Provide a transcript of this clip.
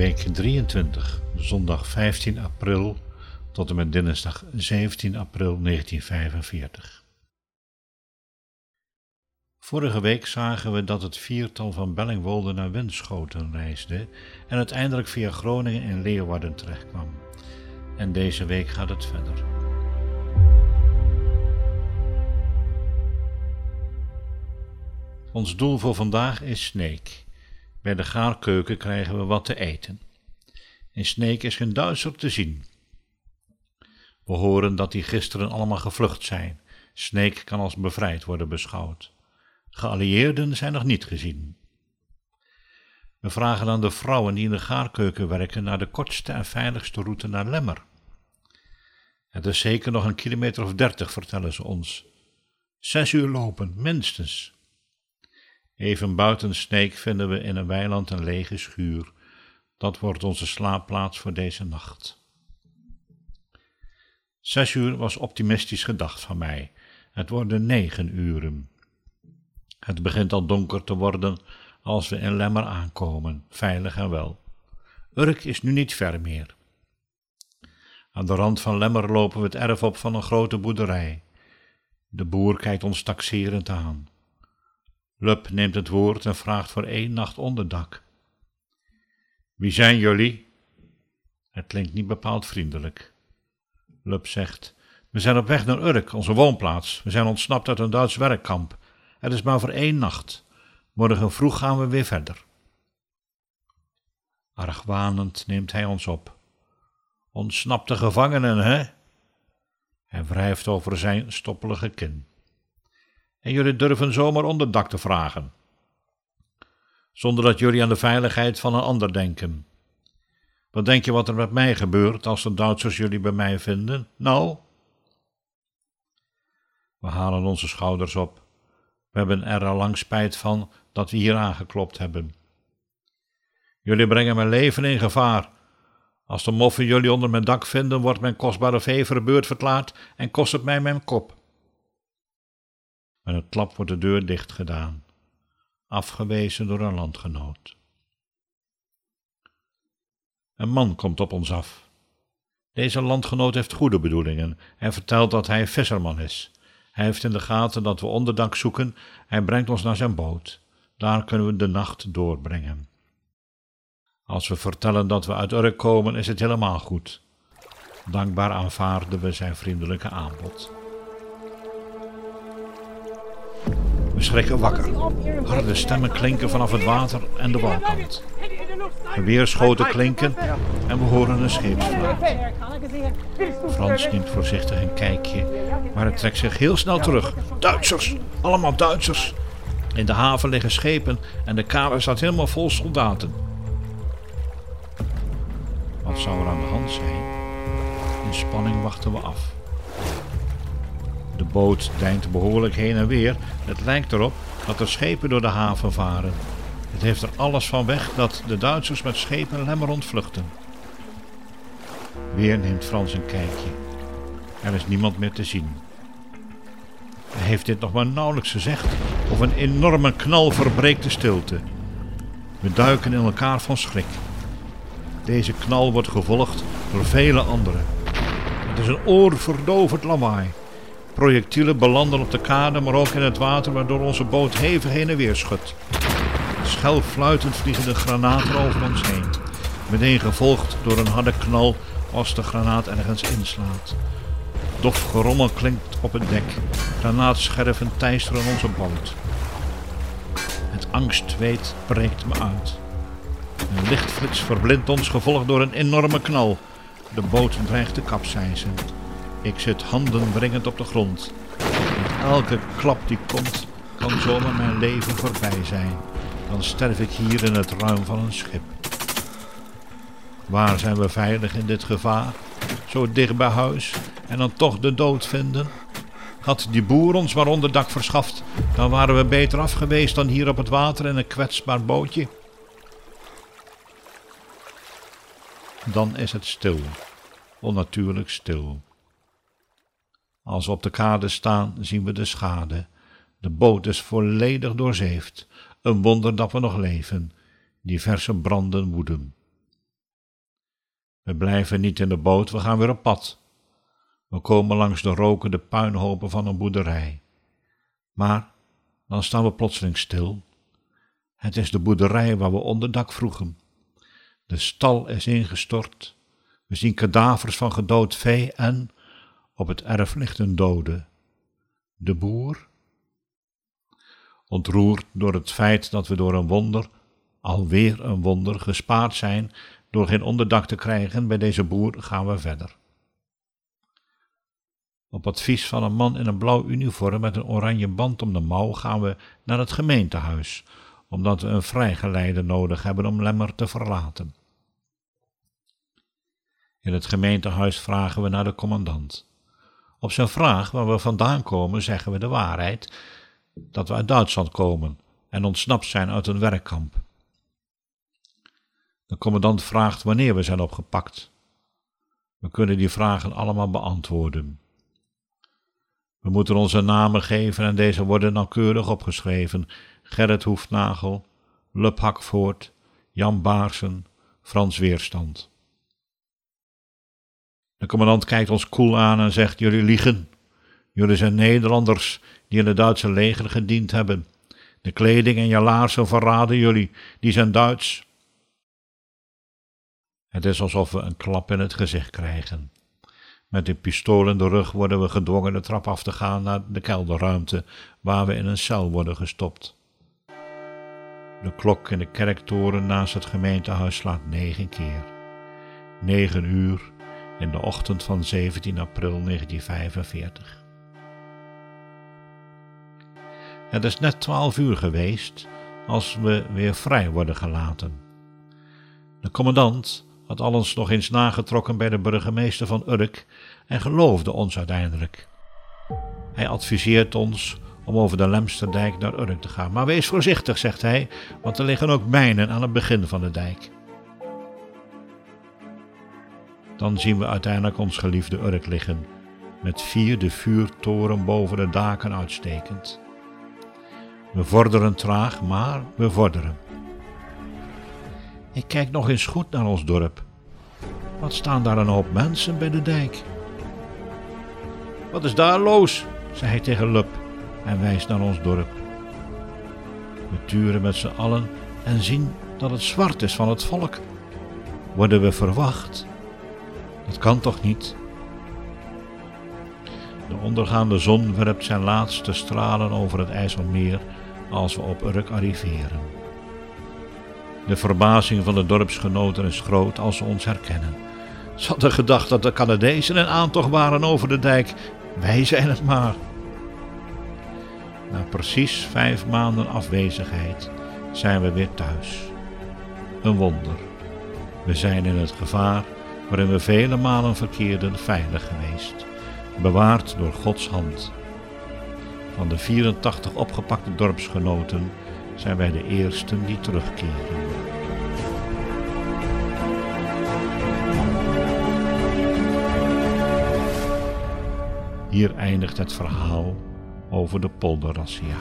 week 23, zondag 15 april tot en met dinsdag 17 april 1945. Vorige week zagen we dat het viertal van Bellingwolde naar Winschoten reisde en uiteindelijk via Groningen en Leeuwarden terechtkwam. En deze week gaat het verder. Ons doel voor vandaag is Sneek. Bij de gaarkeuken krijgen we wat te eten. In Sneek is geen Duitser te zien. We horen dat die gisteren allemaal gevlucht zijn. Sneek kan als bevrijd worden beschouwd. Geallieerden zijn nog niet gezien. We vragen aan de vrouwen die in de gaarkeuken werken naar de kortste en veiligste route naar Lemmer. Het is zeker nog een kilometer of dertig, vertellen ze ons. Zes uur lopen, minstens. Even buiten Sneek vinden we in een weiland een lege schuur. Dat wordt onze slaapplaats voor deze nacht. Zes uur was optimistisch gedacht van mij. Het worden negen uren. Het begint al donker te worden als we in Lemmer aankomen, veilig en wel. Urk is nu niet ver meer. Aan de rand van Lemmer lopen we het erf op van een grote boerderij. De boer kijkt ons taxerend aan. Lup neemt het woord en vraagt voor één nacht onderdak. Wie zijn jullie? Het klinkt niet bepaald vriendelijk. Lup zegt: We zijn op weg naar Urk, onze woonplaats. We zijn ontsnapt uit een Duits werkkamp. Het is maar voor één nacht. Morgen vroeg gaan we weer verder. Argwanend neemt hij ons op. Ontsnapte gevangenen, hè? Hij wrijft over zijn stoppelige kin. En jullie durven zomaar onderdak te vragen. Zonder dat jullie aan de veiligheid van een ander denken. Wat denk je wat er met mij gebeurt als de Duitsers jullie bij mij vinden? Nou? We halen onze schouders op. We hebben er al lang spijt van dat we hier aangeklopt hebben. Jullie brengen mijn leven in gevaar. Als de moffen jullie onder mijn dak vinden, wordt mijn kostbare vee verbeurd verklaard en kost het mij mijn kop. Met een klap wordt de deur dicht gedaan, afgewezen door een landgenoot. Een man komt op ons af. Deze landgenoot heeft goede bedoelingen en vertelt dat hij visserman is. Hij heeft in de gaten dat we onderdak zoeken. Hij brengt ons naar zijn boot. Daar kunnen we de nacht doorbrengen. Als we vertellen dat we uit Urk komen, is het helemaal goed. Dankbaar aanvaarden we zijn vriendelijke aanbod. We schrikken wakker. Harde stemmen klinken vanaf het water en de walkant. Geweerschoten klinken en we horen een scheepsvlaag. Frans neemt voorzichtig een kijkje, maar het trekt zich heel snel terug. Duitsers, allemaal Duitsers. In de haven liggen schepen en de kade staat helemaal vol soldaten. Wat zou er aan de hand zijn? In spanning wachten we af. De boot deint behoorlijk heen en weer. Het lijkt erop dat er schepen door de haven varen. Het heeft er alles van weg dat de Duitsers met schepen Lemmer ontvluchten. Weer neemt Frans een kijkje. Er is niemand meer te zien. Hij heeft dit nog maar nauwelijks gezegd of een enorme knal verbreekt de stilte. We duiken in elkaar van schrik. Deze knal wordt gevolgd door vele andere. Het is een oorverdovend lawaai. Projectielen belanden op de kade, maar ook in het water, waardoor onze boot hevig heen en weer schudt. Schel fluitend vliegen de granaten over ons heen. Meteen gevolgd door een harde knal als de granaat ergens inslaat. Dof gerommel klinkt op het dek. Granaatscherven teisteren onze boot. Het angstweet breekt me uit. Een lichtflits verblindt ons, gevolgd door een enorme knal. De boot dreigt te kapseizen. Ik zit handen wringend op de grond. Elke klap die komt, kan zomaar mijn leven voorbij zijn. Dan sterf ik hier in het ruim van een schip. Waar zijn we veilig in dit gevaar? Zo dicht bij huis en dan toch de dood vinden? Had die boer ons maar onderdak verschaft, dan waren we beter af geweest dan hier op het water in een kwetsbaar bootje. Dan is het stil, onnatuurlijk stil. Als we op de kade staan, zien we de schade. De boot is volledig doorzeefd. Een wonder dat we nog leven. Diverse branden woeden. We blijven niet in de boot, we gaan weer op pad. We komen langs de rokende puinhopen van een boerderij. Maar dan staan we plotseling stil. Het is de boerderij waar we onderdak vroegen. De stal is ingestort. We zien kadavers van gedood vee en op het erf ligt een dode. De boer? Ontroerd door het feit dat we door een wonder, alweer een wonder, gespaard zijn door geen onderdak te krijgen bij deze boer, gaan we verder. Op advies van een man in een blauw uniform met een oranje band om de mouw gaan we naar het gemeentehuis, omdat we een vrijgeleide nodig hebben om Lemmer te verlaten. In het gemeentehuis vragen we naar de commandant. Op zijn vraag waar we vandaan komen, zeggen we de waarheid: dat we uit Duitsland komen en ontsnapt zijn uit een werkkamp. De commandant vraagt wanneer we zijn opgepakt. We kunnen die vragen allemaal beantwoorden. We moeten onze namen geven en deze worden nauwkeurig opgeschreven. Gerrit Hoefnagel, Lup Hakvoort, Jan Baarsen, Frans Weerstand. De commandant kijkt ons koel aan en zegt: Jullie liegen. Jullie zijn Nederlanders die in het Duitse leger gediend hebben. De kleding en je laarzen verraden jullie, die zijn Duits. Het is alsof we een klap in het gezicht krijgen. Met een pistool in de rug worden we gedwongen de trap af te gaan naar de kelderruimte, waar we in een cel worden gestopt. De klok in de kerktoren naast het gemeentehuis slaat negen keer. Negen uur in de ochtend van 17 april 1945. Het is net twaalf uur geweest als we weer vrij worden gelaten. De commandant had alles nog eens nagetrokken bij de burgemeester van Urk en geloofde ons uiteindelijk. Hij adviseert ons om over de Lemsterdijk naar Urk te gaan. Maar wees voorzichtig, zegt hij, want er liggen ook mijnen aan het begin van de dijk. Dan zien we uiteindelijk ons geliefde Urk liggen, met vier de vuurtoren boven de daken uitstekend. We vorderen traag, maar we vorderen. Ik kijk nog eens goed naar ons dorp. Wat staan daar een hoop mensen bij de dijk? Wat is daar los? zei hij tegen Lup en wijst naar ons dorp. We turen met z'n allen en zien dat het zwart is van het volk. Worden we verwacht? Dat kan toch niet? De ondergaande zon werpt zijn laatste stralen over het IJsselmeer als we op Urk arriveren. De verbazing van de dorpsgenoten is groot als ze ons herkennen. Ze hadden gedacht dat de Canadezen een aantocht waren over de dijk. Wij zijn het maar. Na precies vijf maanden afwezigheid zijn we weer thuis. Een wonder. We zijn in het gevaar waarin we vele malen verkeerden veilig geweest, bewaard door Gods hand. Van de 84 opgepakte dorpsgenoten zijn wij de eersten die terugkeren. Hier eindigt het verhaal over de polderrassia.